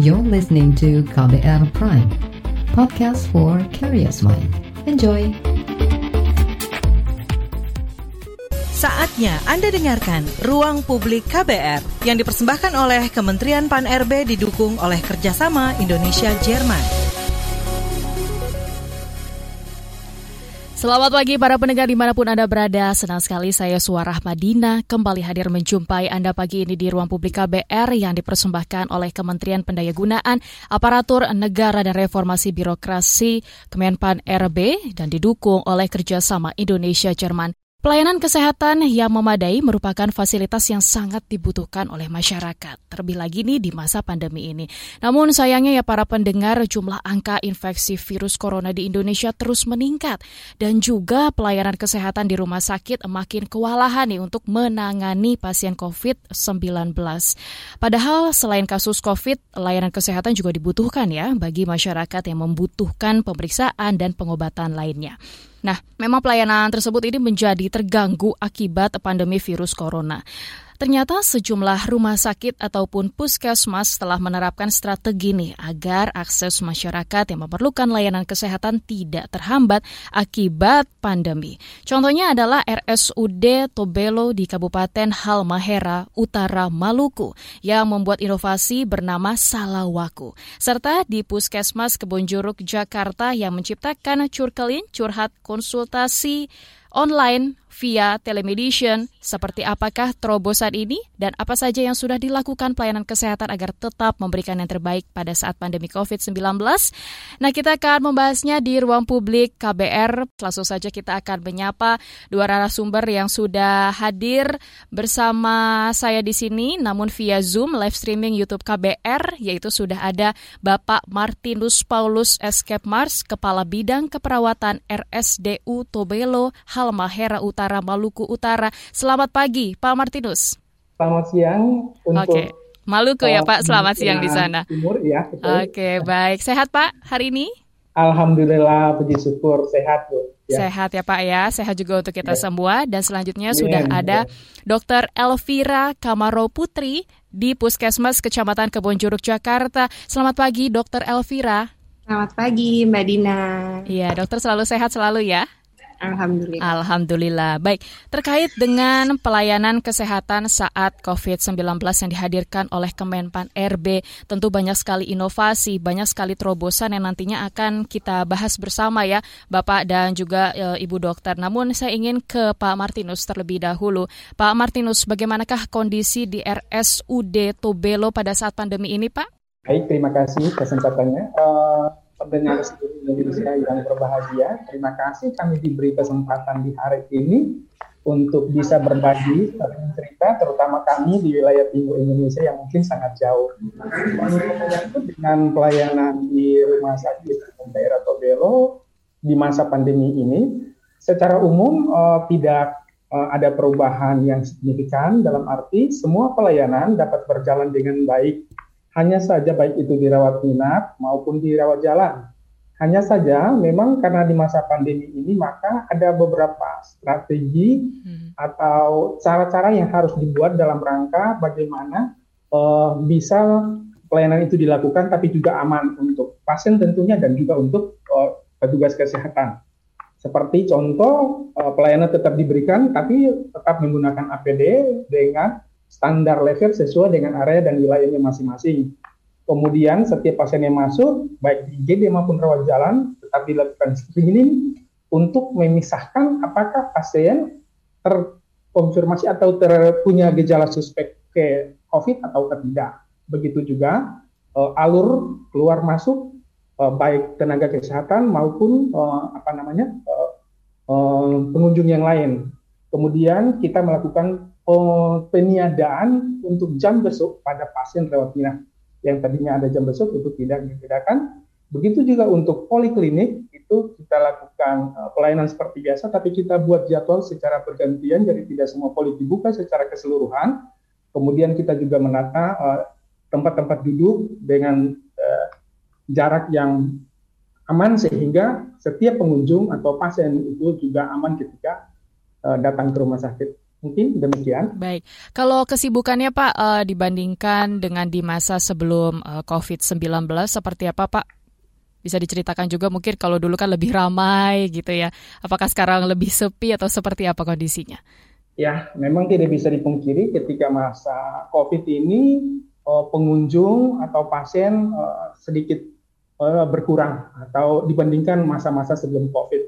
You're listening to KBR Prime, podcast for curious mind. Enjoy! Saatnya Anda dengarkan Ruang Publik KBR yang dipersembahkan oleh Kementerian Pan-RB didukung oleh kerjasama Indonesia-Jerman. Selamat pagi para pendengar di mana pun Anda berada. Senang sekali saya Suara Madina kembali hadir menjumpai Anda pagi ini di ruang publik KBR yang dipersembahkan oleh Kementerian Pendayagunaan Aparatur Negara dan Reformasi Birokrasi Kemenpan RB dan didukung oleh kerjasama Indonesia-Jerman. Pelayanan kesehatan yang memadai merupakan fasilitas yang sangat dibutuhkan oleh masyarakat, terlebih lagi nih di masa pandemi ini. Namun sayangnya ya para pendengar, jumlah angka infeksi virus corona di Indonesia terus meningkat dan juga pelayanan kesehatan di rumah sakit makin kewalahan nih untuk menangani pasien COVID-19. Padahal selain kasus COVID, layanan kesehatan juga dibutuhkan ya bagi masyarakat yang membutuhkan pemeriksaan dan pengobatan lainnya. Nah, memang pelayanan tersebut ini menjadi terganggu akibat pandemi virus corona. Ternyata sejumlah rumah sakit ataupun puskesmas telah menerapkan strategi nih agar akses masyarakat yang memerlukan layanan kesehatan tidak terhambat akibat pandemi. Contohnya adalah RSUD Tobelo di Kabupaten Halmahera, Utara Maluku yang membuat inovasi bernama Salawaku. Serta di Puskesmas Kebonjuruk Jakarta yang menciptakan Curkelin Curhat Konsultasi online via telemedicine. Seperti apakah terobosan ini dan apa saja yang sudah dilakukan pelayanan kesehatan agar tetap memberikan yang terbaik pada saat pandemi COVID-19? Nah, kita akan membahasnya di ruang publik KBR. Langsung saja kita akan menyapa dua narasumber yang sudah hadir bersama saya di sini, namun via Zoom live streaming YouTube KBR, yaitu sudah ada Bapak Martinus Paulus Escape Mars, Kepala Bidang Keperawatan RSDU Tobelo, Halmahera Utara. Maluku Utara. Pagi, Pak Martinus. Selamat siang untuk Oke. Maluku ya Pak, selamat siang di sana. Timur ya. Oke, baik. Sehat Pak hari ini? Alhamdulillah, puji syukur sehat Bu. Ya. Sehat ya Pak ya, sehat juga untuk kita ya. semua. Dan selanjutnya ya, sudah ada. Dr. Elvira Kamaro Putri di Puskesmas Kecamatan Kebonjuruk Jakarta. Selamat pagi Dr. Elvira. Selamat pagi Mbak Dina. Iya, dokter selalu sehat selalu ya. Alhamdulillah. Alhamdulillah. Baik, terkait dengan pelayanan kesehatan saat COVID-19 yang dihadirkan oleh Kemenpan RB, tentu banyak sekali inovasi, banyak sekali terobosan yang nantinya akan kita bahas bersama ya, Bapak dan juga e, Ibu Dokter. Namun saya ingin ke Pak Martinus terlebih dahulu. Pak Martinus, bagaimanakah kondisi di RSUD Tobelo pada saat pandemi ini, Pak? Baik, terima kasih kesempatannya. Uh pendengar seluruh Indonesia yang berbahagia. Terima kasih kami diberi kesempatan di hari ini untuk bisa berbagi cerita, terutama kami di wilayah timur Indonesia yang mungkin sangat jauh. dengan pelayanan di rumah sakit daerah Tobelo di masa pandemi ini, secara umum uh, tidak uh, ada perubahan yang signifikan dalam arti semua pelayanan dapat berjalan dengan baik hanya saja baik itu dirawat inap maupun dirawat jalan. Hanya saja memang karena di masa pandemi ini maka ada beberapa strategi hmm. atau cara-cara yang harus dibuat dalam rangka bagaimana uh, bisa pelayanan itu dilakukan tapi juga aman untuk pasien tentunya dan juga untuk uh, petugas kesehatan. Seperti contoh uh, pelayanan tetap diberikan tapi tetap menggunakan APD dengan standar level sesuai dengan area dan wilayahnya masing-masing. Kemudian setiap pasien yang masuk, baik di IGD maupun rawat jalan, tetap dilakukan screening untuk memisahkan apakah pasien terkonfirmasi atau terpunya gejala suspek ke COVID atau tidak. Begitu juga uh, alur keluar masuk uh, baik tenaga kesehatan maupun uh, apa namanya pengunjung yang lain. Kemudian kita melakukan peniadaan untuk jam besok pada pasien rawat inap yang tadinya ada jam besok itu tidak dibedakan. Begitu juga untuk poliklinik itu kita lakukan uh, pelayanan seperti biasa, tapi kita buat jadwal secara bergantian, jadi tidak semua poli dibuka secara keseluruhan. Kemudian kita juga menata uh, tempat-tempat duduk dengan uh, jarak yang aman sehingga setiap pengunjung atau pasien itu juga aman ketika uh, datang ke rumah sakit. Mungkin demikian. Baik, kalau kesibukannya Pak uh, dibandingkan dengan di masa sebelum uh, COVID-19 seperti apa Pak? Bisa diceritakan juga mungkin kalau dulu kan lebih ramai gitu ya. Apakah sekarang lebih sepi atau seperti apa kondisinya? Ya, memang tidak bisa dipungkiri ketika masa COVID ini uh, pengunjung atau pasien sedikit berkurang atau dibandingkan masa-masa sebelum COVID.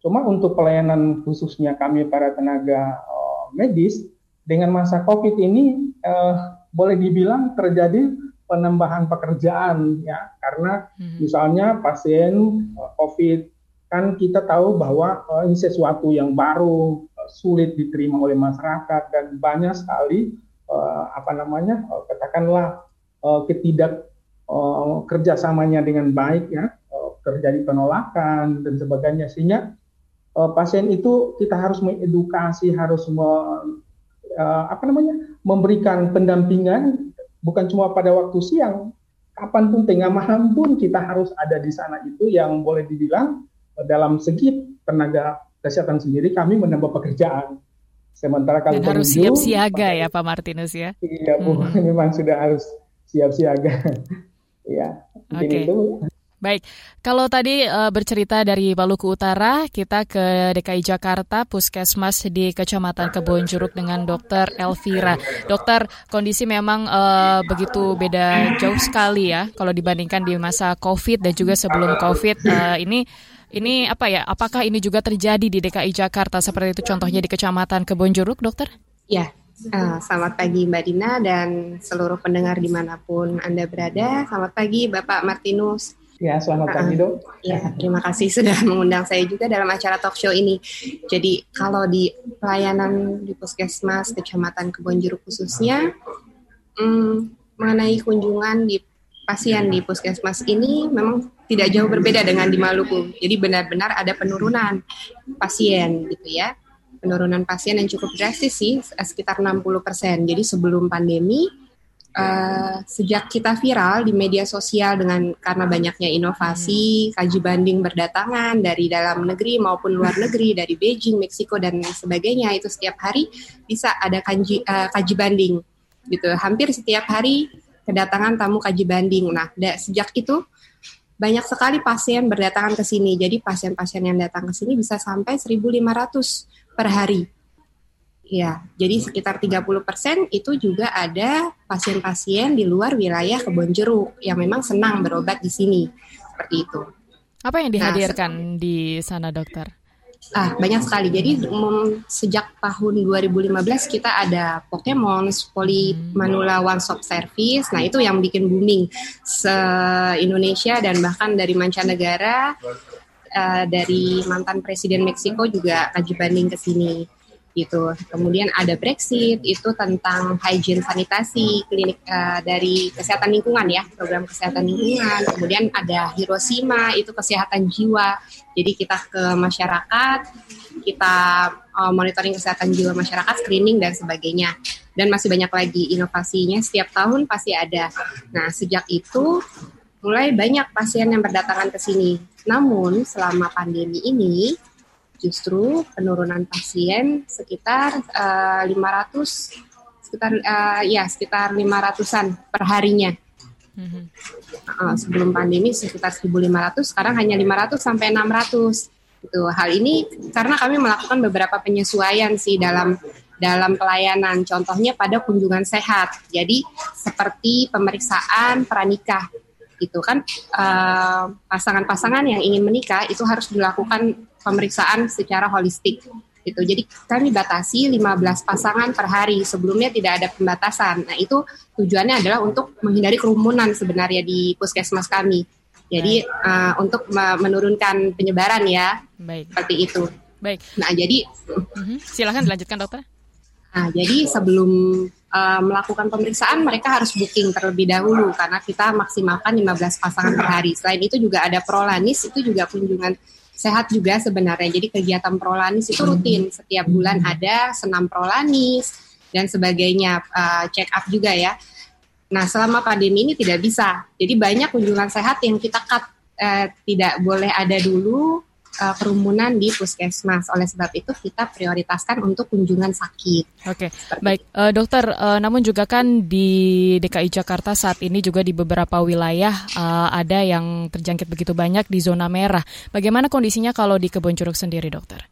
Cuma untuk pelayanan khususnya kami para tenaga medis dengan masa COVID ini uh, boleh dibilang terjadi penambahan pekerjaan ya. Karena hmm. misalnya pasien uh, COVID kan kita tahu bahwa uh, ini sesuatu yang baru uh, sulit diterima oleh masyarakat dan banyak sekali uh, apa namanya uh, katakanlah uh, ketidak uh, kerjasamanya dengan baik ya. Uh, terjadi penolakan dan sebagainya. Sehingga uh, pasien itu kita harus mengedukasi, harus me, uh, apa namanya, memberikan pendampingan bukan cuma pada waktu siang, kapan pun tengah malam pun kita harus ada di sana itu yang boleh dibilang uh, dalam segi tenaga kesehatan sendiri kami menambah pekerjaan. Sementara kalau Dan harus siap siaga ya Pak Martinus ya. Iya Bu, hmm. memang sudah harus siap siaga. Iya, mungkin okay. itu. Baik, kalau tadi uh, bercerita dari Maluku Utara, kita ke DKI Jakarta, Puskesmas di Kecamatan Kebonjeruk dengan Dokter Elvira. Dokter, kondisi memang uh, begitu beda jauh sekali ya kalau dibandingkan di masa COVID dan juga sebelum COVID. Uh, ini ini apa ya? Apakah ini juga terjadi di DKI Jakarta seperti itu contohnya di Kecamatan Kebonjeruk, Dokter? Ya, Uh, selamat pagi Mbak Dina dan seluruh pendengar di mana pun Anda berada. Selamat pagi Bapak Martinus. Ya, selamat pagi dok. Ya, terima kasih sudah mengundang saya juga dalam acara talk show ini. Jadi kalau di pelayanan di puskesmas Kecamatan Kebonjeruk khususnya, hmm, mengenai kunjungan di pasien di puskesmas ini memang tidak jauh berbeda dengan di Maluku. Jadi benar-benar ada penurunan pasien gitu ya. Penurunan pasien yang cukup drastis sih, sekitar 60 persen. Jadi sebelum pandemi, uh, sejak kita viral di media sosial dengan karena banyaknya inovasi, kaji banding berdatangan dari dalam negeri maupun luar negeri, dari Beijing, Meksiko dan sebagainya itu setiap hari bisa ada kaji uh, kaji banding gitu. Hampir setiap hari kedatangan tamu kaji banding. Nah, sejak itu banyak sekali pasien berdatangan ke sini. Jadi pasien-pasien yang datang ke sini bisa sampai 1.500 per hari Ya, jadi sekitar 30% persen itu juga ada pasien-pasien di luar wilayah kebon jeruk yang memang senang berobat di sini. Seperti itu. Apa yang nah, dihadirkan nah, di sana, dokter? Ah, banyak sekali. Jadi um, sejak tahun 2015 kita ada Pokemon, Manula One Stop Service. Nah, itu yang bikin booming se-Indonesia dan bahkan dari mancanegara uh, dari mantan presiden Meksiko juga kaji banding ke sini gitu. Kemudian ada Brexit itu tentang hygiene sanitasi klinik uh, dari kesehatan lingkungan ya, program kesehatan lingkungan. Kemudian ada Hiroshima itu kesehatan jiwa. Jadi kita ke masyarakat, kita uh, monitoring kesehatan jiwa masyarakat, screening dan sebagainya. Dan masih banyak lagi inovasinya setiap tahun pasti ada. Nah, sejak itu mulai banyak pasien yang berdatangan ke sini. Namun selama pandemi ini justru penurunan pasien sekitar uh, eh, 500 sekitar uh, ya sekitar 500-an per harinya. Mm-hmm. Uh, sebelum pandemi sekitar 1.500, sekarang hanya 500 sampai 600. Itu hal ini karena kami melakukan beberapa penyesuaian sih dalam dalam pelayanan. Contohnya pada kunjungan sehat. Jadi seperti pemeriksaan pranikah itu kan pasangan-pasangan uh, yang ingin menikah itu harus dilakukan pemeriksaan secara holistik gitu. Jadi kami batasi 15 pasangan per hari. Sebelumnya tidak ada pembatasan. Nah, itu tujuannya adalah untuk menghindari kerumunan sebenarnya di puskesmas kami. Jadi uh, untuk menurunkan penyebaran ya. Baik. Seperti itu. Baik. Nah, jadi uh-huh. silakan dilanjutkan dokter. Nah, jadi sebelum uh, melakukan pemeriksaan mereka harus booking terlebih dahulu karena kita maksimalkan 15 pasangan per hari. Selain itu juga ada prolanis itu juga kunjungan sehat juga sebenarnya. Jadi kegiatan prolanis itu rutin setiap bulan ada senam prolanis dan sebagainya uh, check up juga ya. Nah selama pandemi ini tidak bisa. Jadi banyak kunjungan sehat yang kita cut uh, tidak boleh ada dulu uh, kerumunan di puskesmas. Oleh sebab itu kita prioritaskan untuk kunjungan sakit. Oke, okay. baik uh, dokter. Uh, namun juga kan di DKI Jakarta saat ini juga di beberapa wilayah uh, ada yang terjangkit begitu banyak di zona merah. Bagaimana kondisinya kalau di Kebon Jeruk sendiri, dokter?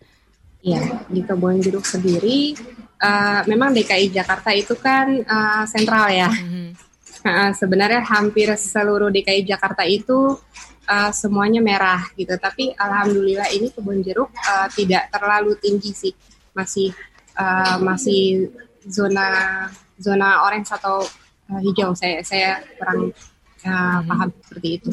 Iya, di Kebon Jeruk sendiri, uh, memang DKI Jakarta itu kan uh, sentral ya. Mm -hmm. uh, sebenarnya hampir seluruh DKI Jakarta itu uh, semuanya merah gitu. Tapi alhamdulillah ini kebun jeruk uh, tidak terlalu tinggi sih, masih uh, masih zona zona orange atau uh, hijau. Saya saya kurang uh, paham seperti itu.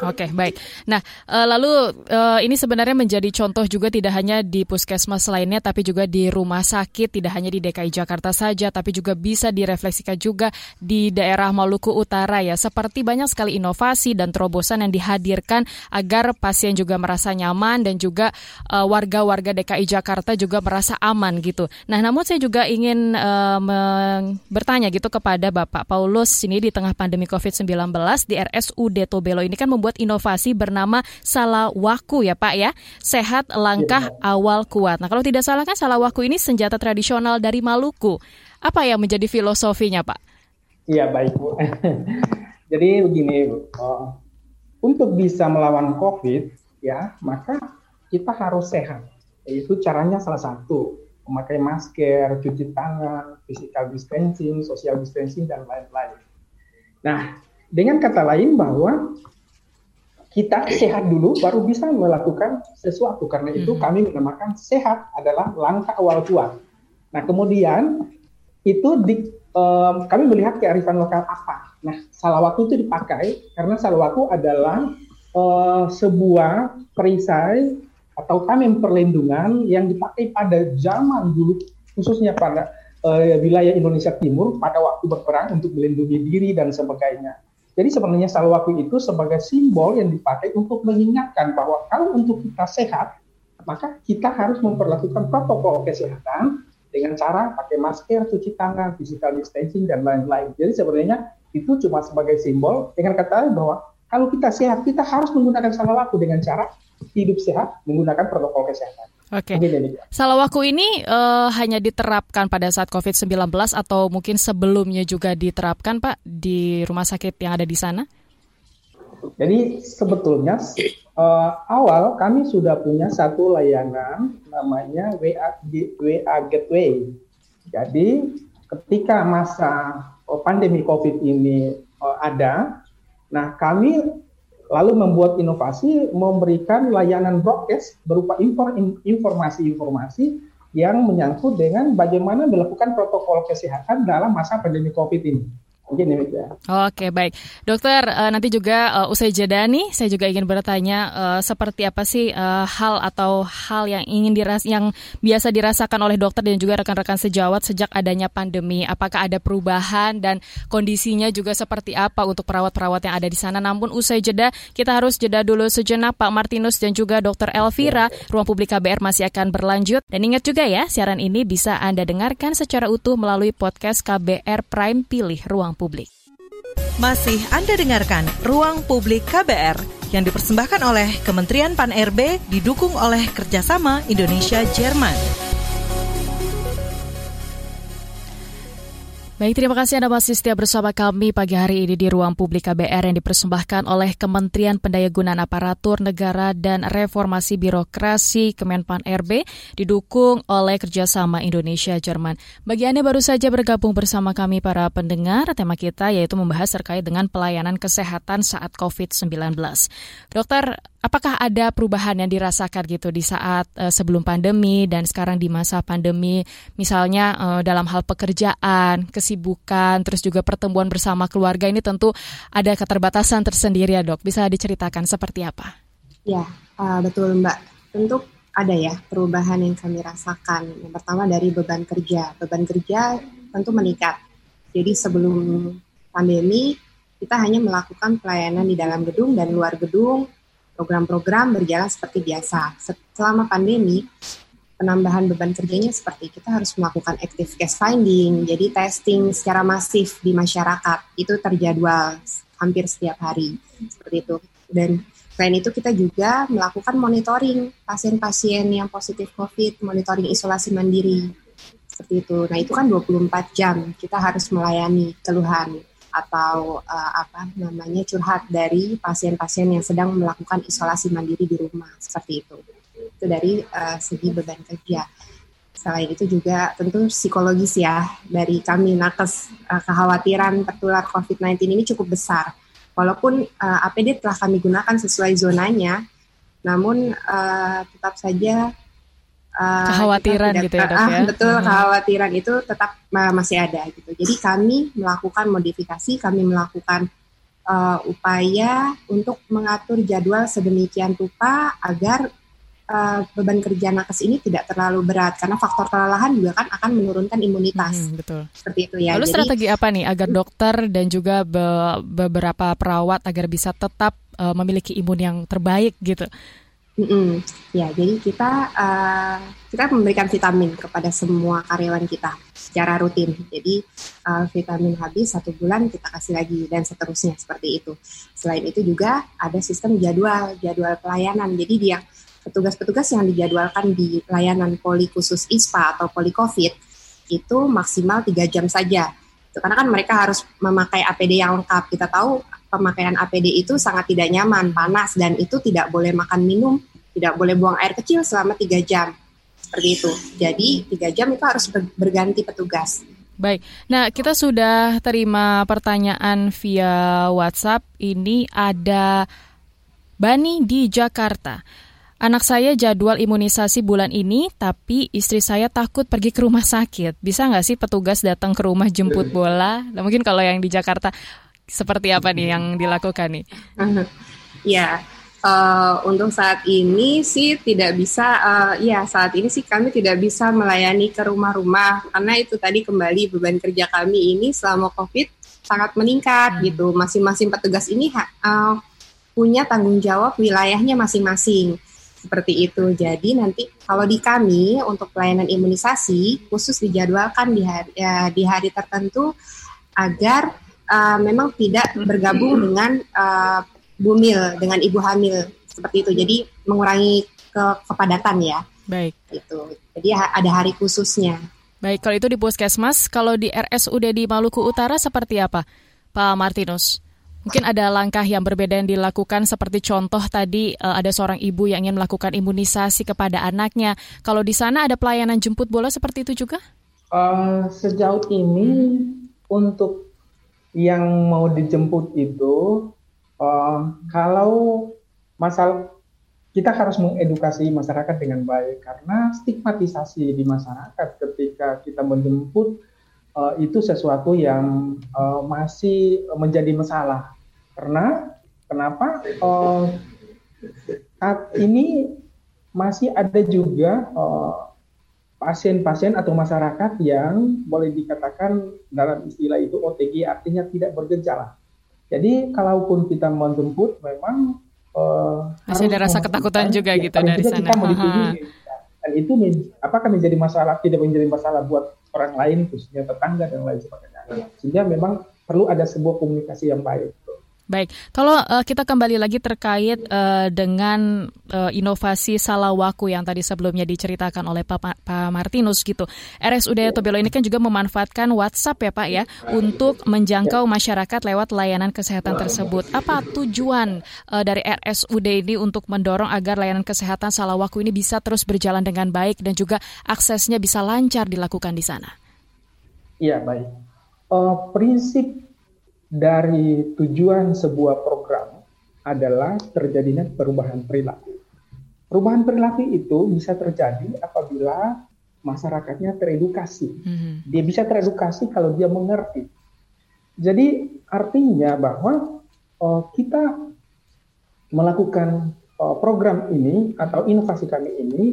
Oke, okay, baik. Nah, uh, lalu uh, ini sebenarnya menjadi contoh juga tidak hanya di puskesmas lainnya, tapi juga di rumah sakit, tidak hanya di DKI Jakarta saja, tapi juga bisa direfleksikan juga di daerah Maluku Utara ya. Seperti banyak sekali inovasi dan terobosan yang dihadirkan agar pasien juga merasa nyaman dan juga uh, warga-warga DKI Jakarta juga merasa aman gitu. Nah, namun saya juga ingin bertanya gitu kepada Bapak Paulus ini di tengah pandemi COVID-19 di RSUD Tobelo ini kan membuat inovasi bernama Salawaku ya Pak ya. Sehat langkah ya. awal kuat. Nah kalau tidak salah kan Salawaku ini senjata tradisional dari Maluku. Apa yang menjadi filosofinya Pak? Iya baik Bu. Jadi begini Bu, uh, untuk bisa melawan COVID ya maka kita harus sehat. Itu caranya salah satu memakai masker, cuci tangan, physical distancing, social distancing dan lain-lain. Nah, dengan kata lain bahwa kita sehat dulu baru bisa melakukan sesuatu karena itu hmm. kami menamakan sehat adalah langkah awal kuat. Nah kemudian itu di, um, kami melihat kearifan lokal apa. Nah salawatu itu dipakai karena salawatu adalah uh, sebuah perisai atau tameng perlindungan yang dipakai pada zaman dulu khususnya pada uh, wilayah Indonesia Timur pada waktu berperang untuk melindungi diri dan sebagainya. Jadi sebenarnya salwaku itu sebagai simbol yang dipakai untuk mengingatkan bahwa kalau untuk kita sehat, maka kita harus memperlakukan protokol kesehatan dengan cara pakai masker, cuci tangan, physical distancing, dan lain-lain. Jadi sebenarnya itu cuma sebagai simbol dengan kata bahwa kalau kita sehat, kita harus menggunakan salwaku dengan cara hidup sehat, menggunakan protokol kesehatan. Oke. Okay. Salawaku ini uh, hanya diterapkan pada saat COVID-19 atau mungkin sebelumnya juga diterapkan Pak di rumah sakit yang ada di sana? Jadi sebetulnya uh, awal kami sudah punya satu layanan namanya WA, WA Gateway. Jadi ketika masa pandemi COVID ini uh, ada, nah kami lalu membuat inovasi memberikan layanan broadcast berupa informasi-informasi yang menyangkut dengan bagaimana melakukan protokol kesehatan dalam masa pandemi COVID ini. Mungkin demikian. Oke baik, dokter uh, nanti juga uh, usai jeda nih, saya juga ingin bertanya uh, seperti apa sih uh, hal atau hal yang ingin diras yang biasa dirasakan oleh dokter dan juga rekan-rekan sejawat sejak adanya pandemi. Apakah ada perubahan dan kondisinya juga seperti apa untuk perawat-perawat yang ada di sana? Namun usai jeda kita harus jeda dulu sejenak Pak Martinus dan juga Dokter Elvira. Ruang Publik KBR masih akan berlanjut dan ingat juga ya siaran ini bisa Anda dengarkan secara utuh melalui podcast KBR Prime Pilih Ruang publik. Masih Anda dengarkan Ruang Publik KBR yang dipersembahkan oleh Kementerian Pan-RB didukung oleh kerjasama Indonesia-Jerman. Baik, terima kasih Anda masih setia bersama kami pagi hari ini di Ruang Publik KBR yang dipersembahkan oleh Kementerian Pendayagunaan Aparatur Negara dan Reformasi Birokrasi Kemenpan RB didukung oleh kerjasama Indonesia-Jerman. Bagi Anda baru saja bergabung bersama kami para pendengar, tema kita yaitu membahas terkait dengan pelayanan kesehatan saat COVID-19. Dokter, apakah ada perubahan yang dirasakan gitu di saat uh, sebelum pandemi dan sekarang di masa pandemi, misalnya uh, dalam hal pekerjaan, kesibukan, terus juga pertemuan bersama keluarga ini tentu ada keterbatasan tersendiri ya dok. Bisa diceritakan seperti apa? Ya, uh, betul Mbak. Tentu ada ya perubahan yang kami rasakan. Yang pertama dari beban kerja. Beban kerja tentu meningkat. Jadi sebelum pandemi kita hanya melakukan pelayanan di dalam gedung dan luar gedung. Program-program berjalan seperti biasa. Selama pandemi penambahan beban kerjanya seperti kita harus melakukan active case finding, jadi testing secara masif di masyarakat itu terjadwal hampir setiap hari seperti itu. Dan Selain itu kita juga melakukan monitoring pasien-pasien yang positif COVID, monitoring isolasi mandiri. Seperti itu. Nah, itu kan 24 jam kita harus melayani keluhan atau uh, apa namanya curhat dari pasien-pasien yang sedang melakukan isolasi mandiri di rumah seperti itu. Itu dari uh, segi beban kerja. Selain itu juga tentu psikologis ya dari kami nakes uh, kekhawatiran tertular COVID-19 ini cukup besar Walaupun uh, APD telah kami gunakan sesuai zonanya, namun uh, tetap saja uh, kekhawatiran tidak, gitu ya, dok, ya? Uh, betul, hmm. kekhawatiran itu tetap uh, masih ada gitu. Jadi kami melakukan modifikasi, kami melakukan uh, upaya untuk mengatur jadwal sedemikian rupa agar uh, beban kerja nakes ini tidak terlalu berat karena faktor kelelahan juga kan akan menurunkan imunitas. Hmm, betul. Seperti itu ya. Lalu Jadi, strategi apa nih agar dokter dan juga be beberapa perawat agar bisa tetap uh, memiliki imun yang terbaik gitu? Mm -mm. Ya, jadi kita uh, kita memberikan vitamin kepada semua karyawan kita secara rutin. Jadi uh, vitamin habis satu bulan kita kasih lagi dan seterusnya seperti itu. Selain itu juga ada sistem jadwal jadwal pelayanan. Jadi dia petugas-petugas yang dijadwalkan di layanan poli khusus ISPA atau poli COVID itu maksimal tiga jam saja. Karena kan mereka harus memakai APD yang lengkap. Kita tahu pemakaian APD itu sangat tidak nyaman, panas, dan itu tidak boleh makan minum, tidak boleh buang air kecil selama tiga jam. Seperti itu. Jadi tiga jam itu harus berganti petugas. Baik, nah kita sudah terima pertanyaan via WhatsApp. Ini ada Bani di Jakarta. Anak saya jadwal imunisasi bulan ini, tapi istri saya takut pergi ke rumah sakit. Bisa nggak sih petugas datang ke rumah jemput bola? Nah, mungkin kalau yang di Jakarta, seperti apa nih yang dilakukan nih? Ya, uh, untuk saat ini sih tidak bisa, uh, ya saat ini sih kami tidak bisa melayani ke rumah-rumah karena itu tadi kembali beban kerja kami ini selama COVID sangat meningkat hmm. gitu. Masing-masing petugas ini uh, punya tanggung jawab wilayahnya masing-masing seperti itu. Jadi nanti kalau di kami untuk pelayanan imunisasi khusus dijadwalkan di hari ya, di hari tertentu agar uh, memang tidak bergabung dengan uh, bumil dengan ibu hamil seperti itu. Jadi mengurangi ke kepadatan ya. Baik. Itu. Jadi ada hari khususnya. Baik, kalau itu di puskesmas, kalau di RSUD di Maluku Utara seperti apa, Pak Martinus? Mungkin ada langkah yang berbeda yang dilakukan seperti contoh tadi uh, ada seorang ibu yang ingin melakukan imunisasi kepada anaknya. Kalau di sana ada pelayanan jemput bola seperti itu juga? Uh, sejauh ini hmm. untuk yang mau dijemput itu uh, kalau masalah kita harus mengedukasi masyarakat dengan baik karena stigmatisasi di masyarakat ketika kita menjemput uh, itu sesuatu yang uh, masih menjadi masalah. Karena kenapa uh, saat ini masih ada juga pasien-pasien atau masyarakat yang boleh dikatakan dalam istilah itu OTG artinya tidak bergejala. Jadi kalaupun kita menjemput memang uh, masih ada rasa ketakutan juga ya, gitu dari sana. Kita mau dan itu apakah menjadi masalah tidak menjadi masalah buat orang lain khususnya tetangga dan lain sebagainya. Sehingga memang perlu ada sebuah komunikasi yang baik Baik, kalau uh, kita kembali lagi terkait uh, dengan uh, inovasi Salawaku yang tadi sebelumnya diceritakan oleh Pak, Pak Martinus gitu. RSUD Tobelo ini kan juga memanfaatkan WhatsApp ya Pak ya untuk menjangkau masyarakat lewat layanan kesehatan tersebut. Apa tujuan uh, dari RSUD ini untuk mendorong agar layanan kesehatan Salawaku ini bisa terus berjalan dengan baik dan juga aksesnya bisa lancar dilakukan di sana? Iya baik. Uh, prinsip dari tujuan sebuah program adalah terjadinya perubahan perilaku. Perubahan perilaku itu bisa terjadi apabila masyarakatnya teredukasi. Mm-hmm. Dia bisa teredukasi kalau dia mengerti. Jadi artinya bahwa uh, kita melakukan uh, program ini atau inovasi kami ini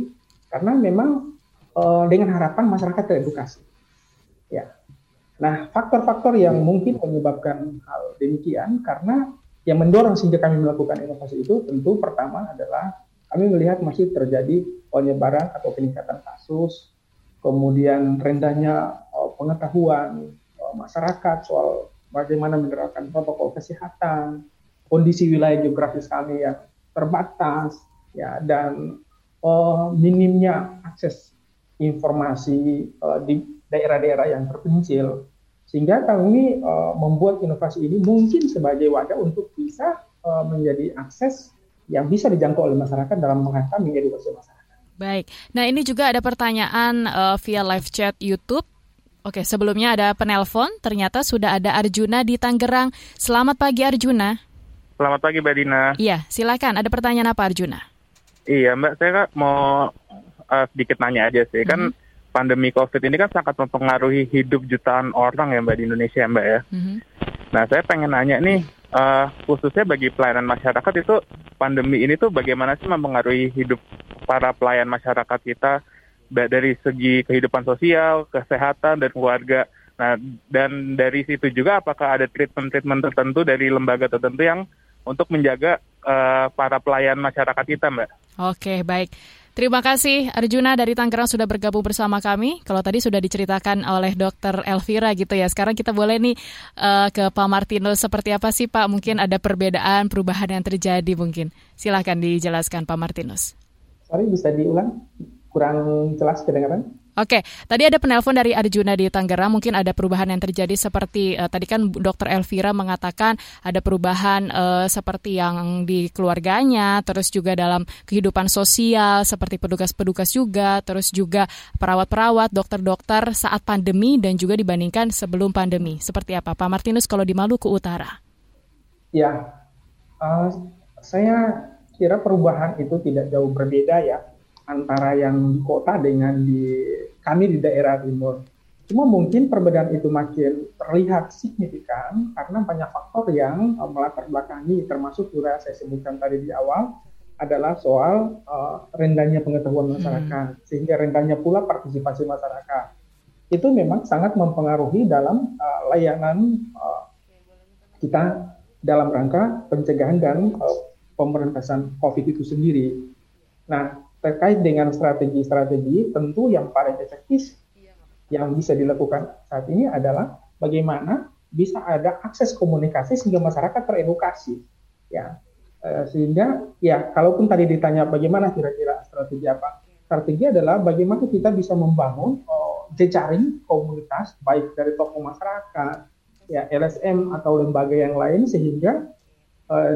karena memang uh, dengan harapan masyarakat teredukasi. Ya, Nah, faktor-faktor yang mungkin menyebabkan hal demikian karena yang mendorong sehingga kami melakukan inovasi itu tentu pertama adalah kami melihat masih terjadi penyebaran atau peningkatan kasus, kemudian rendahnya uh, pengetahuan uh, masyarakat soal bagaimana menerapkan protokol kesehatan, kondisi wilayah geografis kami yang terbatas, ya dan uh, minimnya akses informasi uh, di daerah-daerah yang terpencil. Sehingga kami uh, membuat inovasi ini mungkin sebagai wadah untuk bisa uh, menjadi akses yang bisa dijangkau oleh masyarakat dalam mengantar mengedukasi masyarakat. Baik, nah ini juga ada pertanyaan uh, via live chat YouTube. Oke, sebelumnya ada penelpon, ternyata sudah ada Arjuna di Tangerang. Selamat pagi Arjuna. Selamat pagi Mbak Dina. Iya, silakan. Ada pertanyaan apa Arjuna? Iya Mbak, saya mau uh, sedikit nanya aja sih. Kan mm-hmm. Kan pandemi COVID ini kan sangat mempengaruhi hidup jutaan orang ya Mbak di Indonesia Mbak ya. Mm-hmm. Nah saya pengen nanya nih, uh, khususnya bagi pelayanan masyarakat itu pandemi ini tuh bagaimana sih mempengaruhi hidup para pelayan masyarakat kita dari segi kehidupan sosial, kesehatan dan keluarga. Nah, dan dari situ juga apakah ada treatment-treatment tertentu dari lembaga tertentu yang untuk menjaga uh, para pelayan masyarakat kita, Mbak? Oke, baik. Terima kasih Arjuna dari Tangerang sudah bergabung bersama kami. Kalau tadi sudah diceritakan oleh Dokter Elvira gitu ya. Sekarang kita boleh nih uh, ke Pak Martinus seperti apa sih Pak? Mungkin ada perbedaan, perubahan yang terjadi mungkin. Silahkan dijelaskan Pak Martinus. Sorry bisa diulang? Kurang jelas kedengaran? Oke, tadi ada penelpon dari Arjuna di Tangerang. Mungkin ada perubahan yang terjadi seperti uh, tadi kan Dokter Elvira mengatakan ada perubahan uh, seperti yang di keluarganya, terus juga dalam kehidupan sosial seperti petugas-petugas juga, terus juga perawat-perawat, dokter-dokter saat pandemi dan juga dibandingkan sebelum pandemi. Seperti apa, Pak Martinus kalau di Maluku Utara? Ya, uh, saya kira perubahan itu tidak jauh berbeda ya antara yang di kota dengan di kami di daerah timur. Cuma mungkin perbedaan itu makin terlihat signifikan karena banyak faktor yang uh, melatar belakangi termasuk juga saya sebutkan tadi di awal adalah soal uh, rendahnya pengetahuan hmm. masyarakat hmm. sehingga rendahnya pula partisipasi masyarakat. Itu memang sangat mempengaruhi dalam uh, layanan uh, kita dalam rangka pencegahan dan uh, pemberantasan COVID itu sendiri. Nah, terkait dengan strategi-strategi tentu yang paling efektif yang bisa dilakukan saat ini adalah bagaimana bisa ada akses komunikasi sehingga masyarakat teredukasi ya. E, sehingga ya kalaupun tadi ditanya bagaimana kira-kira strategi apa strategi adalah bagaimana kita bisa membangun oh, jejaring komunitas baik dari tokoh masyarakat ya LSM atau lembaga yang lain sehingga Eh,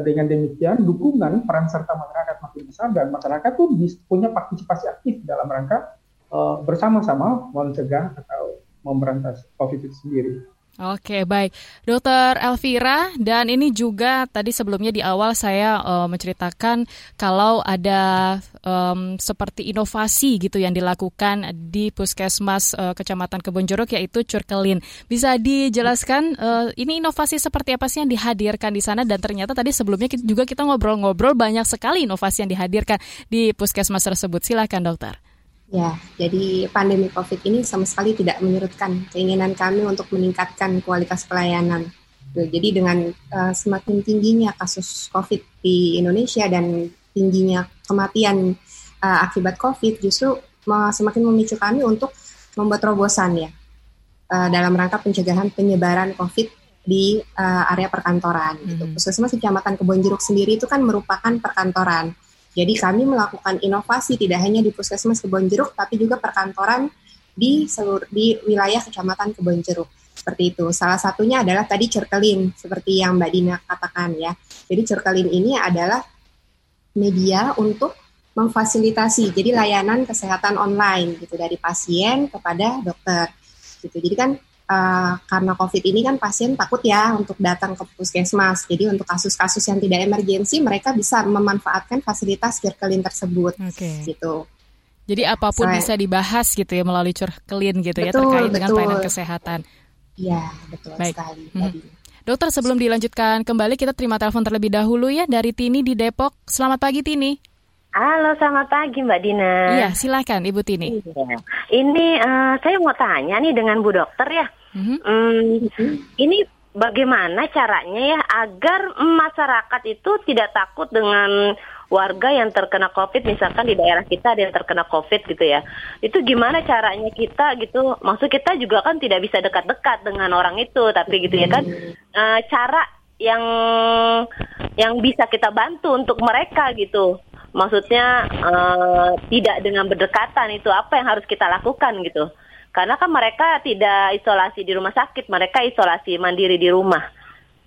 dengan demikian dukungan peran serta masyarakat makin besar dan masyarakat tuh punya partisipasi aktif dalam rangka uh, bersama-sama mencegah atau memberantas COVID itu sendiri. Oke, baik. Dokter Elvira, dan ini juga tadi sebelumnya di awal saya uh, menceritakan kalau ada um, seperti inovasi gitu yang dilakukan di Puskesmas uh, Kecamatan Kebonjeruk yaitu Curkelin. Bisa dijelaskan uh, ini inovasi seperti apa sih yang dihadirkan di sana dan ternyata tadi sebelumnya kita, juga kita ngobrol-ngobrol banyak sekali inovasi yang dihadirkan di Puskesmas tersebut. Silakan, Dokter. Ya, jadi pandemi COVID ini sama sekali tidak menyurutkan keinginan kami untuk meningkatkan kualitas pelayanan. Jadi dengan uh, semakin tingginya kasus COVID di Indonesia dan tingginya kematian uh, akibat COVID, justru semakin memicu kami untuk membuat terobosan ya uh, dalam rangka pencegahan penyebaran COVID di uh, area perkantoran. Gitu. Hmm. Gitu. Puskesmas Kecamatan Kebonjeruk sendiri itu kan merupakan perkantoran jadi kami melakukan inovasi tidak hanya di Puskesmas Kebonjeruk, tapi juga perkantoran di seluruh di wilayah Kecamatan Kebonjeruk. Seperti itu. Salah satunya adalah tadi Cerkelin, seperti yang Mbak Dina katakan ya. Jadi Cerkelin ini adalah media untuk memfasilitasi jadi layanan kesehatan online gitu dari pasien kepada dokter gitu jadi kan uh, karena COVID ini kan pasien takut ya untuk datang ke puskesmas. Jadi untuk kasus-kasus yang tidak emergensi mereka bisa memanfaatkan fasilitas Circlein tersebut. Okay. Gitu. Jadi apa pun Saya, bisa dibahas gitu ya melalui Circlein gitu ya, betul, ya terkait betul. dengan pelayanan kesehatan. Iya, betul Baik. sekali. Hmm. Dokter, sebelum dilanjutkan kembali, kita terima telepon terlebih dahulu ya dari Tini di Depok. Selamat pagi, Tini. Halo, selamat pagi Mbak Dina. Iya, silakan Ibu Tini. Iya. Ini uh, saya mau tanya nih dengan Bu Dokter ya. Mm-hmm. Um, ini bagaimana caranya ya agar masyarakat itu tidak takut dengan warga yang terkena COVID, misalkan di daerah kita ada yang terkena COVID gitu ya. Itu gimana caranya kita gitu? Maksud kita juga kan tidak bisa dekat-dekat dengan orang itu, tapi gitu ya kan. Uh, cara yang yang bisa kita bantu untuk mereka gitu. Maksudnya uh, tidak dengan berdekatan itu apa yang harus kita lakukan gitu. Karena kan mereka tidak isolasi di rumah sakit, mereka isolasi mandiri di rumah.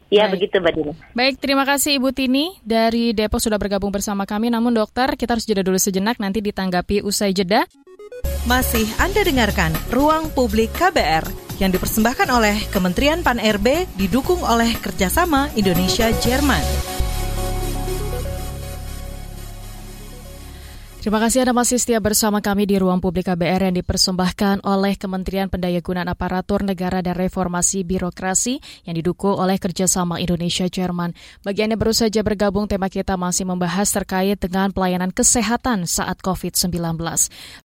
Ya Baik. begitu Mbak Dina. Baik, terima kasih Ibu Tini dari Depok sudah bergabung bersama kami. Namun dokter, kita harus jeda dulu sejenak nanti ditanggapi usai jeda. Masih Anda dengarkan Ruang Publik KBR yang dipersembahkan oleh Kementerian Pan-RB didukung oleh kerjasama Indonesia-Jerman. Terima kasih Anda masih setia bersama kami di Ruang Publik KBR yang dipersembahkan oleh Kementerian Pendayagunaan Aparatur Negara dan Reformasi Birokrasi yang didukung oleh kerjasama Indonesia-Jerman. Bagi Anda baru saja bergabung, tema kita masih membahas terkait dengan pelayanan kesehatan saat COVID-19.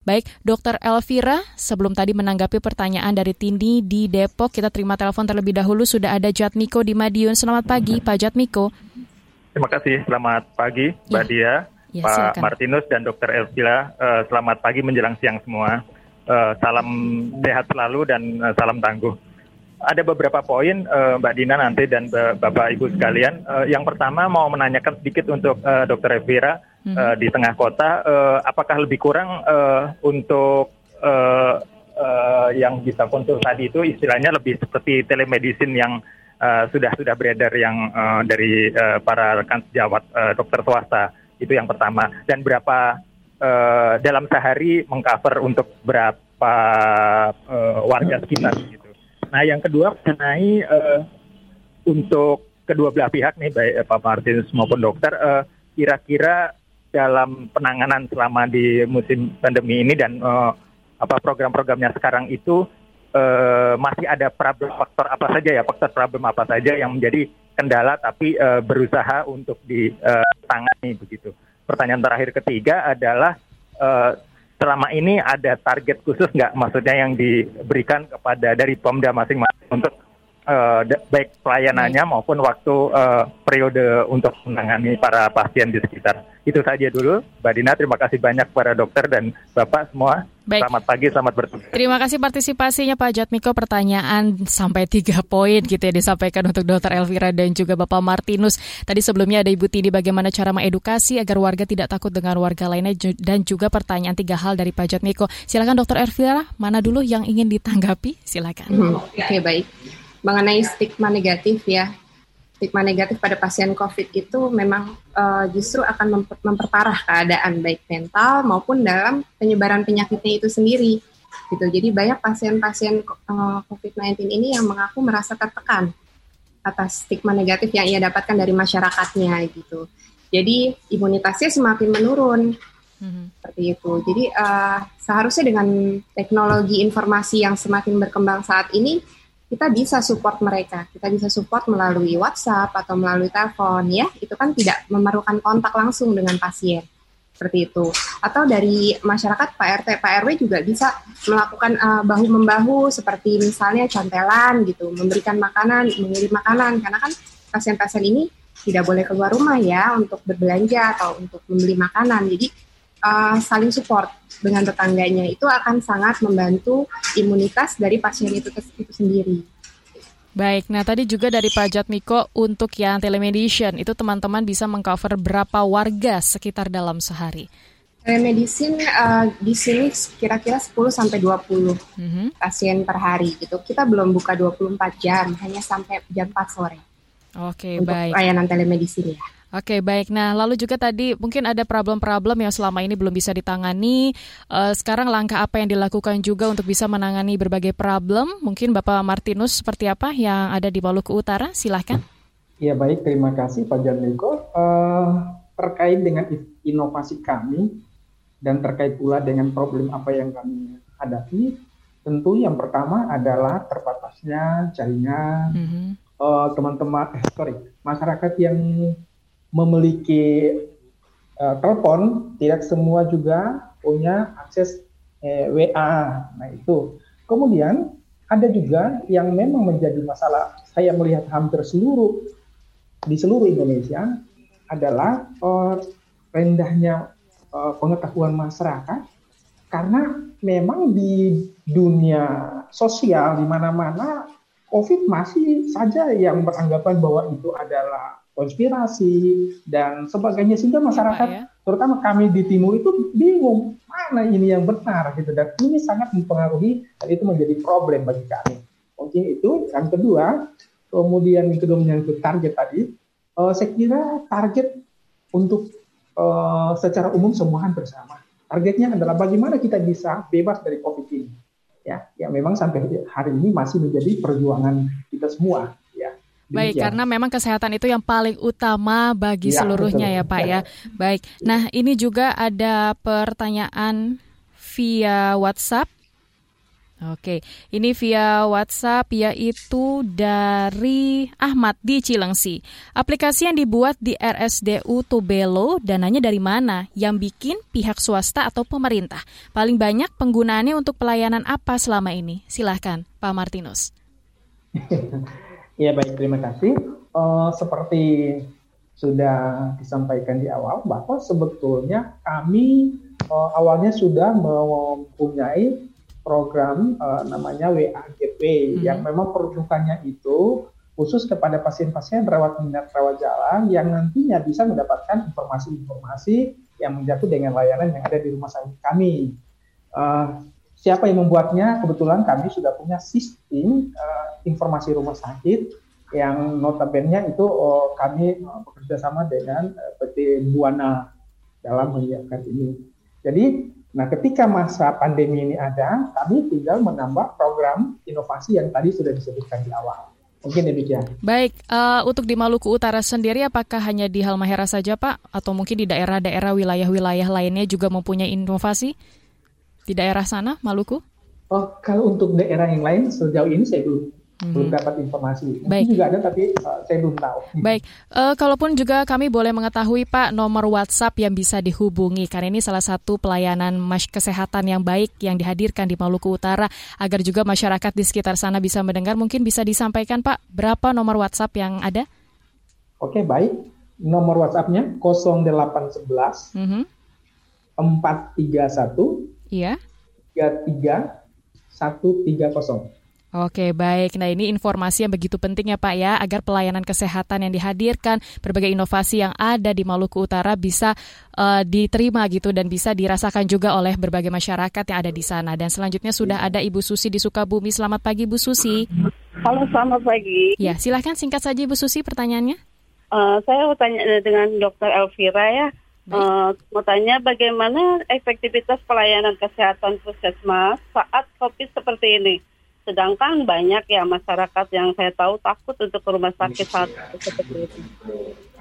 Baik, Dr. Elvira, sebelum tadi menanggapi pertanyaan dari Tindi di Depok, kita terima telepon terlebih dahulu. Sudah ada Jatmiko di Madiun. Selamat pagi, Pak Jatmiko. Terima kasih, selamat pagi, Mbak ya. Dia. Ya, Pak silakan. Martinus dan Dr. Elvila, uh, selamat pagi menjelang siang semua. Uh, salam sehat selalu dan uh, salam tangguh. Ada beberapa poin uh, Mbak Dina nanti dan Bapak Ibu sekalian. Uh, yang pertama mau menanyakan sedikit untuk uh, Dr. Elvira hmm. uh, di tengah kota, uh, apakah lebih kurang uh, untuk uh, uh, yang bisa konsul tadi itu istilahnya lebih seperti telemedicine yang uh, sudah sudah beredar yang uh, dari uh, para rekan sejawat uh, dokter swasta itu yang pertama. Dan berapa uh, dalam sehari mengcover untuk berapa uh, warga sekitar gitu. Nah, yang kedua mengenai uh, untuk kedua belah pihak nih baik Pak Martinus maupun dokter kira kira-kira dalam penanganan selama di musim pandemi ini dan uh, apa program-programnya sekarang itu uh, masih ada problem faktor apa saja ya faktor problem apa saja yang menjadi kendala tapi uh, berusaha untuk ditangani begitu. Pertanyaan terakhir ketiga adalah uh, selama ini ada target khusus nggak maksudnya yang diberikan kepada dari Pemda masing-masing untuk uh, baik pelayanannya maupun waktu uh, periode untuk menangani para pasien di sekitar. Itu saja dulu, Mbak Dina. Terima kasih banyak kepada dokter dan Bapak semua. Baik. Selamat pagi, selamat bertugas. Terima kasih partisipasinya Pak Jatmiko. Pertanyaan sampai tiga poin gitu ya disampaikan untuk Dokter Elvira dan juga Bapak Martinus. Tadi sebelumnya ada Ibu Tini bagaimana cara mengedukasi agar warga tidak takut dengan warga lainnya dan juga pertanyaan tiga hal dari Pak Jatmiko. Silakan Dokter Elvira, mana dulu yang ingin ditanggapi? Silakan. Hmm, Oke okay, baik. Mengenai stigma negatif ya, stigma negatif pada pasien COVID itu memang uh, justru akan memper memperparah keadaan baik mental maupun dalam penyebaran penyakitnya itu sendiri. Gitu. Jadi banyak pasien-pasien uh, COVID-19 ini yang mengaku merasa tertekan atas stigma negatif yang ia dapatkan dari masyarakatnya gitu. Jadi imunitasnya semakin menurun mm-hmm. seperti itu. Jadi uh, seharusnya dengan teknologi informasi yang semakin berkembang saat ini kita bisa support mereka. Kita bisa support melalui WhatsApp atau melalui telepon ya. Itu kan tidak memerlukan kontak langsung dengan pasien. Seperti itu. Atau dari masyarakat Pak RT, Pak RW juga bisa melakukan uh, bahu membahu seperti misalnya cantelan gitu, memberikan makanan, mengirim makanan karena kan pasien-pasien ini tidak boleh keluar rumah ya untuk berbelanja atau untuk membeli makanan. Jadi uh, saling support dengan tetangganya itu akan sangat membantu imunitas dari pasien itu, itu sendiri. Baik, nah tadi juga dari Pak Jatmiko untuk yang telemedicine itu teman-teman bisa mengcover berapa warga sekitar dalam sehari? Telemedicine uh, di sini kira-kira 10 sampai 20 mm -hmm. pasien per hari gitu. Kita belum buka 24 jam, hanya sampai jam 4 sore. Oke, okay, baik. Layanan telemedicine ya. Oke, baik. Nah, lalu juga tadi mungkin ada problem-problem yang selama ini belum bisa ditangani. Uh, sekarang langkah apa yang dilakukan juga untuk bisa menangani berbagai problem? Mungkin Bapak Martinus seperti apa yang ada di Maluku Utara? Silahkan. Ya baik. Terima kasih Pak Janiko. Uh, eh, terkait dengan inovasi kami dan terkait pula dengan problem apa yang kami hadapi, tentu yang pertama adalah terbatasnya jaringan mm -hmm. uh, teman-teman, eh, sorry, masyarakat yang memiliki uh, telepon, tidak semua juga punya akses eh, WA. Nah itu. Kemudian ada juga yang memang menjadi masalah saya melihat hampir seluruh di seluruh Indonesia adalah uh, rendahnya uh, pengetahuan masyarakat karena memang di dunia sosial di mana-mana COVID masih saja yang beranggapan bahwa itu adalah konspirasi dan sebagainya sehingga masyarakat ya? terutama kami di timur itu bingung mana ini yang benar gitu dan ini sangat mempengaruhi dan itu menjadi problem bagi kami. Mungkin itu yang kedua, kemudian yang kedua yang target tadi, uh, saya kira target untuk uh, secara umum semua hampir sama. Targetnya adalah bagaimana kita bisa bebas dari COVID ini. Ya, ya memang sampai hari ini masih menjadi perjuangan kita semua. Baik, karena memang kesehatan itu yang paling utama bagi ya, seluruhnya betul. ya Pak ya. ya. Baik, nah ini juga ada pertanyaan via WhatsApp Oke, ini via WhatsApp yaitu dari Ahmad di Cilengsi. Aplikasi yang dibuat di RSDU Tobelo, dananya dari mana? Yang bikin pihak swasta atau pemerintah? Paling banyak penggunaannya untuk pelayanan apa selama ini? Silahkan, Pak Martinus. Iya baik, terima kasih. Uh, seperti sudah disampaikan di awal, bahwa sebetulnya kami uh, awalnya sudah mempunyai program uh, namanya WAGP hmm. yang memang peruntukannya itu khusus kepada pasien-pasien rawat minat rawat jalan yang nantinya bisa mendapatkan informasi-informasi yang menjatuh dengan layanan yang ada di rumah sakit kami. Uh, siapa yang membuatnya? Kebetulan kami sudah punya sistem uh, informasi rumah sakit yang notabene itu uh, kami uh, bekerja sama dengan uh, PT Buana dalam menyiapkan ini. Jadi Nah, ketika masa pandemi ini ada, kami tinggal menambah program inovasi yang tadi sudah disebutkan di awal. Mungkin demikian. Baik, uh, untuk di Maluku Utara sendiri apakah hanya di Halmahera saja Pak? Atau mungkin di daerah-daerah wilayah-wilayah lainnya juga mempunyai inovasi? Di daerah sana, Maluku? Oh, kalau untuk daerah yang lain sejauh ini saya belum hmm. belum dapat informasi. Mungkin Baik. juga ada tapi uh, saya belum tahu. Baik, uh, kalaupun juga kami boleh mengetahui Pak nomor WhatsApp yang bisa dihubungi karena ini salah satu pelayanan mas kesehatan yang baik yang dihadirkan di Maluku Utara agar juga masyarakat di sekitar sana bisa mendengar mungkin bisa disampaikan Pak berapa nomor WhatsApp yang ada? Oke, baik. Nomor WhatsAppnya 0811 mm -hmm. 431 Iya. 33 130. Oke, baik. Nah, ini informasi yang begitu penting ya Pak ya, agar pelayanan kesehatan yang dihadirkan, berbagai inovasi yang ada di Maluku Utara bisa uh, diterima gitu dan bisa dirasakan juga oleh berbagai masyarakat yang ada di sana. Dan selanjutnya sudah ada Ibu Susi di Sukabumi. Selamat pagi Bu Susi. Halo, selamat pagi. Ya, silahkan singkat saja Ibu Susi pertanyaannya. Uh, saya mau tanya dengan Dokter Elvira ya. Uh, mau tanya bagaimana efektivitas pelayanan kesehatan puskesmas saat COVID seperti ini? Sedangkan banyak ya masyarakat yang saya tahu takut untuk ke rumah sakit saat seperti itu.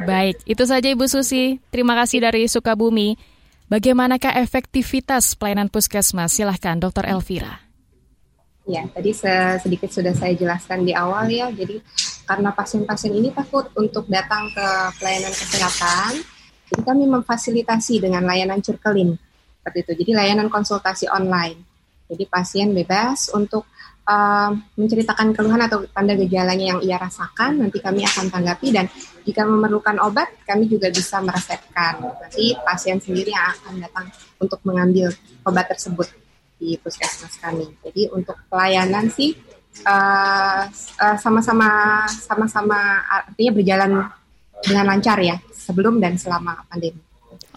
Baik, itu saja Ibu Susi. Terima kasih dari Sukabumi. Bagaimanakah efektivitas pelayanan puskesmas? Silahkan, Dokter Elvira. Ya, tadi sedikit sudah saya jelaskan di awal ya. Jadi karena pasien-pasien ini takut untuk datang ke pelayanan kesehatan, jadi kami memfasilitasi dengan layanan circling seperti itu. Jadi layanan konsultasi online. Jadi pasien bebas untuk uh, menceritakan keluhan atau tanda gejalanya yang ia rasakan, nanti kami akan tanggapi dan jika memerlukan obat, kami juga bisa meresepkan. Nanti pasien sendiri yang akan datang untuk mengambil obat tersebut di puskesmas kami. Jadi untuk pelayanan sih uh, uh, sama-sama artinya berjalan dengan lancar ya sebelum dan selama pandemi.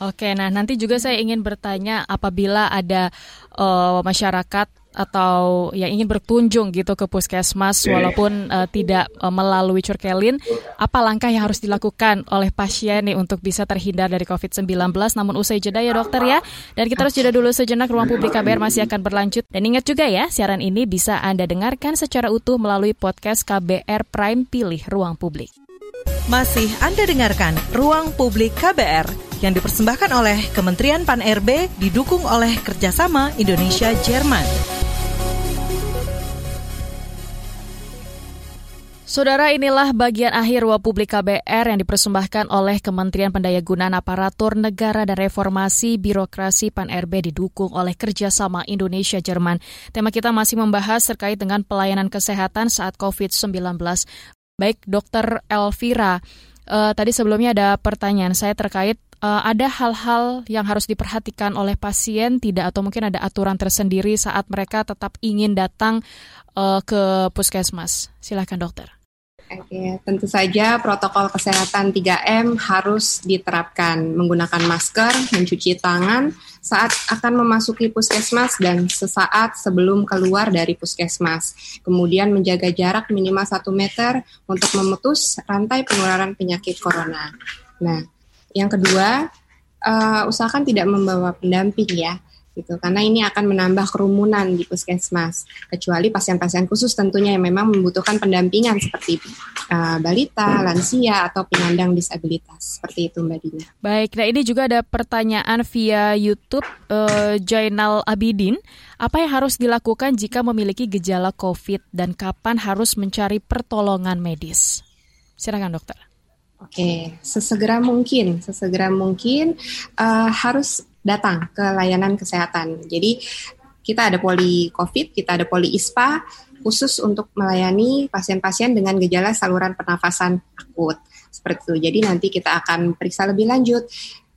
Oke, nah nanti juga saya ingin bertanya apabila ada uh, masyarakat atau yang ingin berkunjung gitu ke puskesmas walaupun uh, tidak uh, melalui curkelin, apa langkah yang harus dilakukan oleh pasien nih untuk bisa terhindar dari COVID-19? Namun usai jeda ya dokter ya. Dan kita harus jeda dulu sejenak, ruang publik KBR masih akan berlanjut. Dan ingat juga ya, siaran ini bisa Anda dengarkan secara utuh melalui podcast KBR Prime Pilih Ruang Publik. Masih Anda dengarkan Ruang Publik KBR yang dipersembahkan oleh Kementerian Pan-RB didukung oleh kerjasama Indonesia-Jerman. Saudara inilah bagian akhir Ruang Publik KBR yang dipersembahkan oleh Kementerian Pendayagunaan Aparatur Negara dan Reformasi Birokrasi PAN-RB didukung oleh kerjasama Indonesia-Jerman. Tema kita masih membahas terkait dengan pelayanan kesehatan saat COVID-19. Baik, Dokter Elvira, uh, tadi sebelumnya ada pertanyaan saya terkait uh, ada hal-hal yang harus diperhatikan oleh pasien tidak atau mungkin ada aturan tersendiri saat mereka tetap ingin datang uh, ke puskesmas. Silakan dokter. Oke, tentu saja protokol kesehatan 3M harus diterapkan menggunakan masker, mencuci tangan saat akan memasuki puskesmas dan sesaat sebelum keluar dari puskesmas. Kemudian menjaga jarak minimal 1 meter untuk memutus rantai penularan penyakit corona. Nah, yang kedua, uh, usahakan tidak membawa pendamping ya gitu karena ini akan menambah kerumunan di puskesmas kecuali pasien-pasien khusus tentunya yang memang membutuhkan pendampingan seperti uh, balita, lansia atau penyandang disabilitas seperti itu Mbak Dina. Baik, nah ini juga ada pertanyaan via YouTube uh, Jainal Abidin, apa yang harus dilakukan jika memiliki gejala COVID dan kapan harus mencari pertolongan medis? Silakan dokter. Oke, sesegera mungkin, sesegera mungkin uh, harus datang ke layanan kesehatan. Jadi kita ada poli COVID, kita ada poli ISPA khusus untuk melayani pasien-pasien dengan gejala saluran pernafasan akut seperti itu. Jadi nanti kita akan periksa lebih lanjut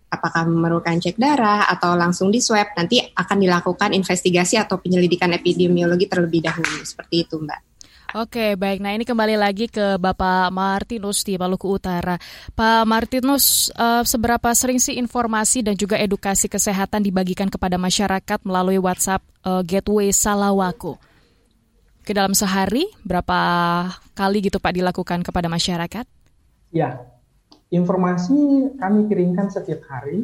apakah memerlukan cek darah atau langsung di swab. Nanti akan dilakukan investigasi atau penyelidikan epidemiologi terlebih dahulu seperti itu, Mbak. Oke, baik. Nah, ini kembali lagi ke Bapak Martinus di Maluku Utara. Pak Martinus, uh, seberapa sering sih informasi dan juga edukasi kesehatan dibagikan kepada masyarakat melalui WhatsApp uh, Gateway Salawaku? Ke dalam sehari, berapa kali gitu Pak dilakukan kepada masyarakat? Ya, informasi kami kirimkan setiap hari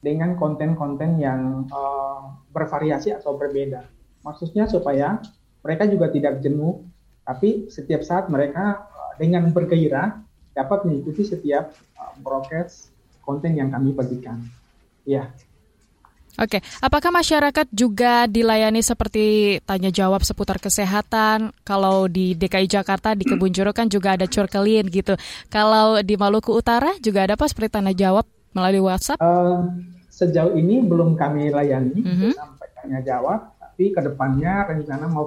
dengan konten-konten yang uh, bervariasi atau berbeda. Maksudnya supaya mereka juga tidak jenuh tapi setiap saat mereka uh, dengan bergairah dapat mengikuti setiap broadcast konten yang kami bagikan. Ya. Oke, apakah masyarakat juga dilayani seperti tanya jawab seputar kesehatan? Kalau di DKI Jakarta di Kebun Jeruk kan juga ada curkelin gitu. Kalau di Maluku Utara juga ada apa seperti tanya jawab melalui WhatsApp? Uh, sejauh ini belum kami layani mm -hmm. sampai tanya jawab, tapi ke depannya rencana mau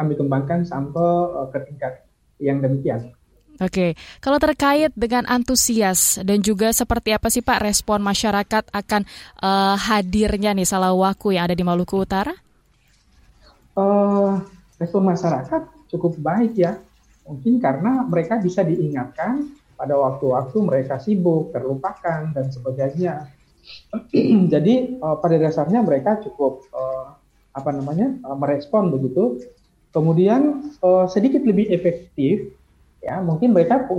kami kembangkan sampai uh, ke tingkat yang demikian. Oke, kalau terkait dengan antusias dan juga seperti apa sih Pak respon masyarakat akan uh, hadirnya nih Salawaku yang ada di Maluku Utara? Uh, respon masyarakat cukup baik ya, mungkin karena mereka bisa diingatkan pada waktu-waktu mereka sibuk, terlupakan dan sebagainya. Jadi uh, pada dasarnya mereka cukup uh, apa namanya uh, merespon begitu Kemudian uh, sedikit lebih efektif, ya mungkin mereka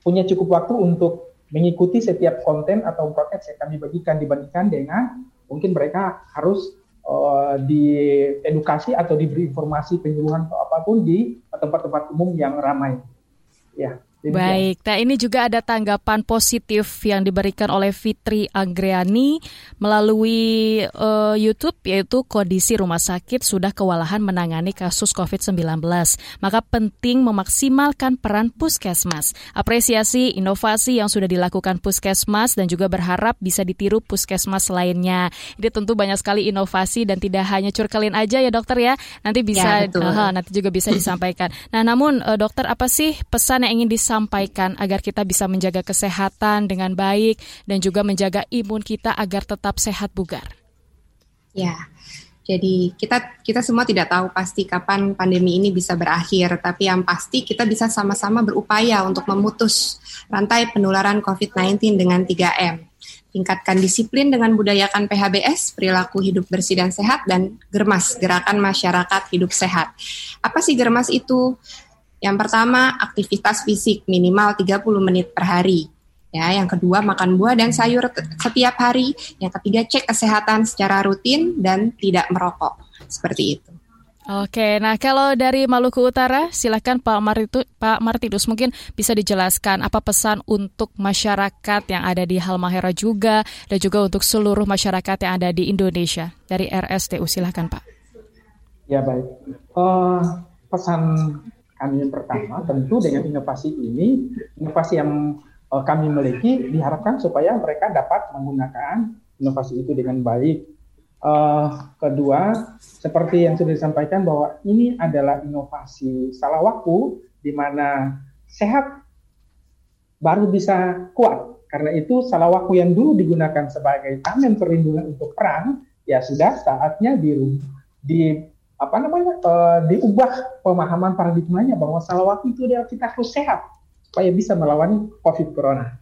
punya cukup waktu untuk mengikuti setiap konten atau proses yang kami bagikan dibandingkan dengan mungkin mereka harus uh, diedukasi atau diberi informasi penyuluhan atau apa pun di tempat-tempat umum yang ramai. Ya. Baik, nah ini juga ada tanggapan positif yang diberikan oleh Fitri Agriani melalui uh, YouTube yaitu kondisi rumah sakit sudah kewalahan menangani kasus COVID-19. Maka penting memaksimalkan peran puskesmas. Apresiasi inovasi yang sudah dilakukan puskesmas dan juga berharap bisa ditiru puskesmas lainnya. Ini tentu banyak sekali inovasi dan tidak hanya curkelin aja ya dokter ya. Nanti bisa ya, uh, nanti juga bisa disampaikan. Nah, namun uh, dokter apa sih pesan yang ingin disampaikan sampaikan agar kita bisa menjaga kesehatan dengan baik dan juga menjaga imun kita agar tetap sehat bugar? Ya, jadi kita kita semua tidak tahu pasti kapan pandemi ini bisa berakhir, tapi yang pasti kita bisa sama-sama berupaya untuk memutus rantai penularan COVID-19 dengan 3M. Tingkatkan disiplin dengan budayakan PHBS, perilaku hidup bersih dan sehat, dan Germas, Gerakan Masyarakat Hidup Sehat. Apa sih Germas itu? Yang pertama, aktivitas fisik minimal 30 menit per hari. Ya, yang kedua makan buah dan sayur setiap hari. Yang ketiga cek kesehatan secara rutin dan tidak merokok. Seperti itu. Oke, nah kalau dari Maluku Utara, silakan Pak Maritu, Pak Martinus mungkin bisa dijelaskan apa pesan untuk masyarakat yang ada di Halmahera juga dan juga untuk seluruh masyarakat yang ada di Indonesia dari RSTU. Silakan Pak. Ya baik, uh, pesan kami yang pertama tentu dengan inovasi ini, inovasi yang uh, kami miliki diharapkan supaya mereka dapat menggunakan inovasi itu dengan baik. Uh, kedua, seperti yang sudah disampaikan bahwa ini adalah inovasi salah waktu di mana sehat baru bisa kuat. Karena itu salah waktu yang dulu digunakan sebagai tamen perlindungan untuk perang, ya sudah saatnya di, di apa namanya uh, diubah pemahaman paradigmanya bahwa salawat itu adalah kita harus sehat supaya bisa melawan COVID Corona.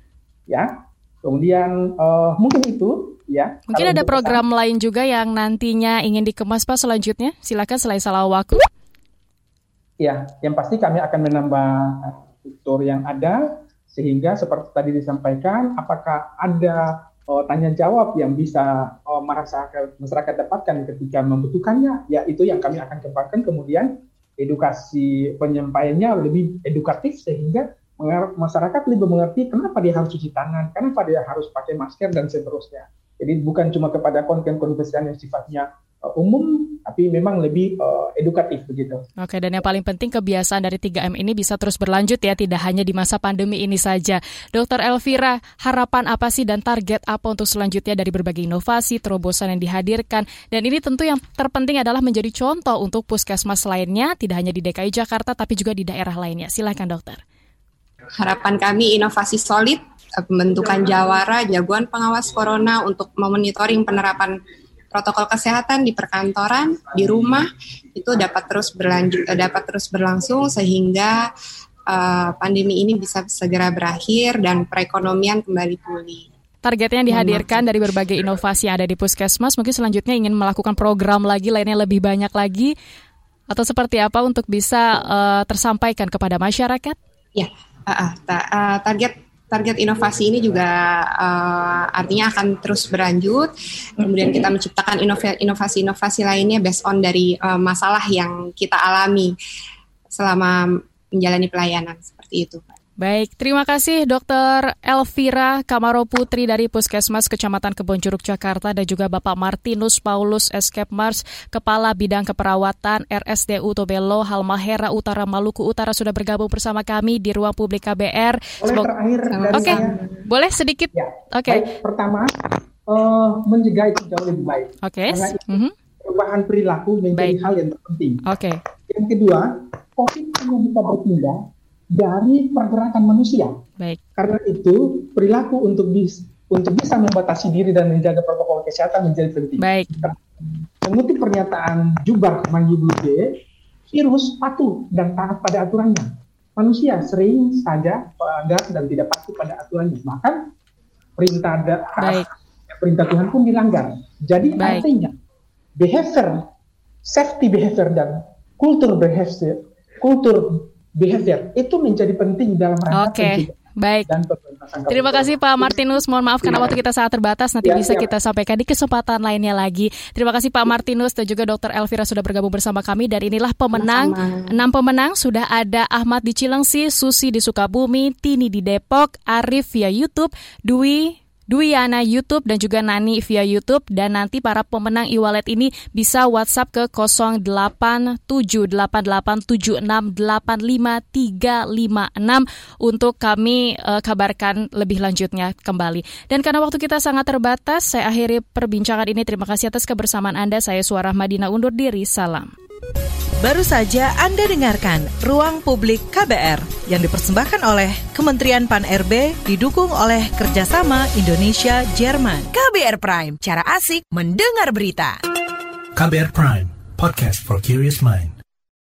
Ya, kemudian uh, mungkin itu ya. Mungkin ada program pesan, lain juga yang nantinya ingin dikemas Pak selanjutnya. Silakan selain salawat. Ya, yang pasti kami akan menambah fitur yang ada sehingga seperti tadi disampaikan, apakah ada uh, tanya jawab yang bisa uh, masyarakat masyarakat dapatkan ketika membutuhkannya, ya itu yang kami akan kembangkan. Kemudian edukasi penyampaiannya lebih edukatif sehingga masyarakat lebih mengerti kenapa dia harus cuci tangan, kenapa dia harus pakai masker dan seterusnya. Jadi bukan cuma kepada konten-konten yang sifatnya umum, tapi memang lebih uh, edukatif begitu. Oke, dan yang paling penting kebiasaan dari 3M ini bisa terus berlanjut ya, tidak hanya di masa pandemi ini saja. Dokter Elvira, harapan apa sih dan target apa untuk selanjutnya dari berbagai inovasi, terobosan yang dihadirkan? Dan ini tentu yang terpenting adalah menjadi contoh untuk puskesmas lainnya, tidak hanya di DKI Jakarta, tapi juga di daerah lainnya. Silakan dokter. Harapan kami inovasi solid, pembentukan jawara, jagoan pengawas corona untuk memonitoring penerapan protokol kesehatan di perkantoran, di rumah itu dapat terus berlanjut, eh, dapat terus berlangsung sehingga uh, pandemi ini bisa segera berakhir dan perekonomian kembali pulih. Targetnya dihadirkan dari berbagai inovasi yang ada di Puskesmas. Mungkin selanjutnya ingin melakukan program lagi lainnya lebih banyak lagi atau seperti apa untuk bisa uh, tersampaikan kepada masyarakat? Ya, uh, uh, uh, target target inovasi ini juga uh, artinya akan terus berlanjut. Kemudian kita menciptakan inovasi-inovasi lainnya based on dari uh, masalah yang kita alami selama menjalani pelayanan seperti itu. Baik, terima kasih Dr. Elvira Kamaro Putri dari Puskesmas Kecamatan Kebonjuruk Jakarta dan juga Bapak Martinus Paulus Escape Mars, Kepala Bidang Keperawatan RSDU Tobelo Halmahera Utara Maluku Utara sudah bergabung bersama kami di ruang publik KBR. Boleh terakhir Oke, okay. boleh sedikit? Ya. Oke. Okay. pertama, uh, mencegah itu jauh lebih baik. Oke. Okay. Mm -hmm. perubahan perilaku menjadi baik. hal yang terpenting. Oke. Okay. Yang kedua, COVID hanya bisa berpindah dari pergerakan manusia. Baik. Karena itu perilaku untuk bis, untuk bisa membatasi diri dan menjaga protokol kesehatan menjadi penting. Baik. Mengutip pernyataan Jubar Manggibuje, virus patuh dan taat pada aturannya. Manusia sering saja melanggar dan tidak patuh pada aturannya. Bahkan perintah ada, perintah Tuhan pun dilanggar. Jadi Baik. artinya behavior, safety behavior dan kultur behavior, kultur behavior itu menjadi penting dalam rangka okay. Baik. Dan Terima kasih Pak Martinus. Mohon maaf karena waktu kita sangat terbatas. Nanti ya, bisa ya. kita sampaikan di kesempatan lainnya lagi. Terima kasih Pak Martinus dan juga Dr. Elvira sudah bergabung bersama kami. Dan inilah pemenang. Enam pemenang sudah ada Ahmad di Cilengsi, Susi di Sukabumi, Tini di Depok, Arif via YouTube, Dwi Duyana YouTube dan juga Nani via YouTube dan nanti para pemenang e-wallet ini bisa WhatsApp ke 087876853556 untuk kami uh, kabarkan lebih lanjutnya kembali. Dan karena waktu kita sangat terbatas, saya akhiri perbincangan ini. Terima kasih atas kebersamaan Anda. Saya Suara Madina undur diri. Salam. Baru saja Anda dengarkan Ruang Publik KBR yang dipersembahkan oleh Kementerian Pan-RB didukung oleh kerjasama Indonesia-Jerman. KBR Prime, cara asik mendengar berita. KBR Prime, podcast for curious mind.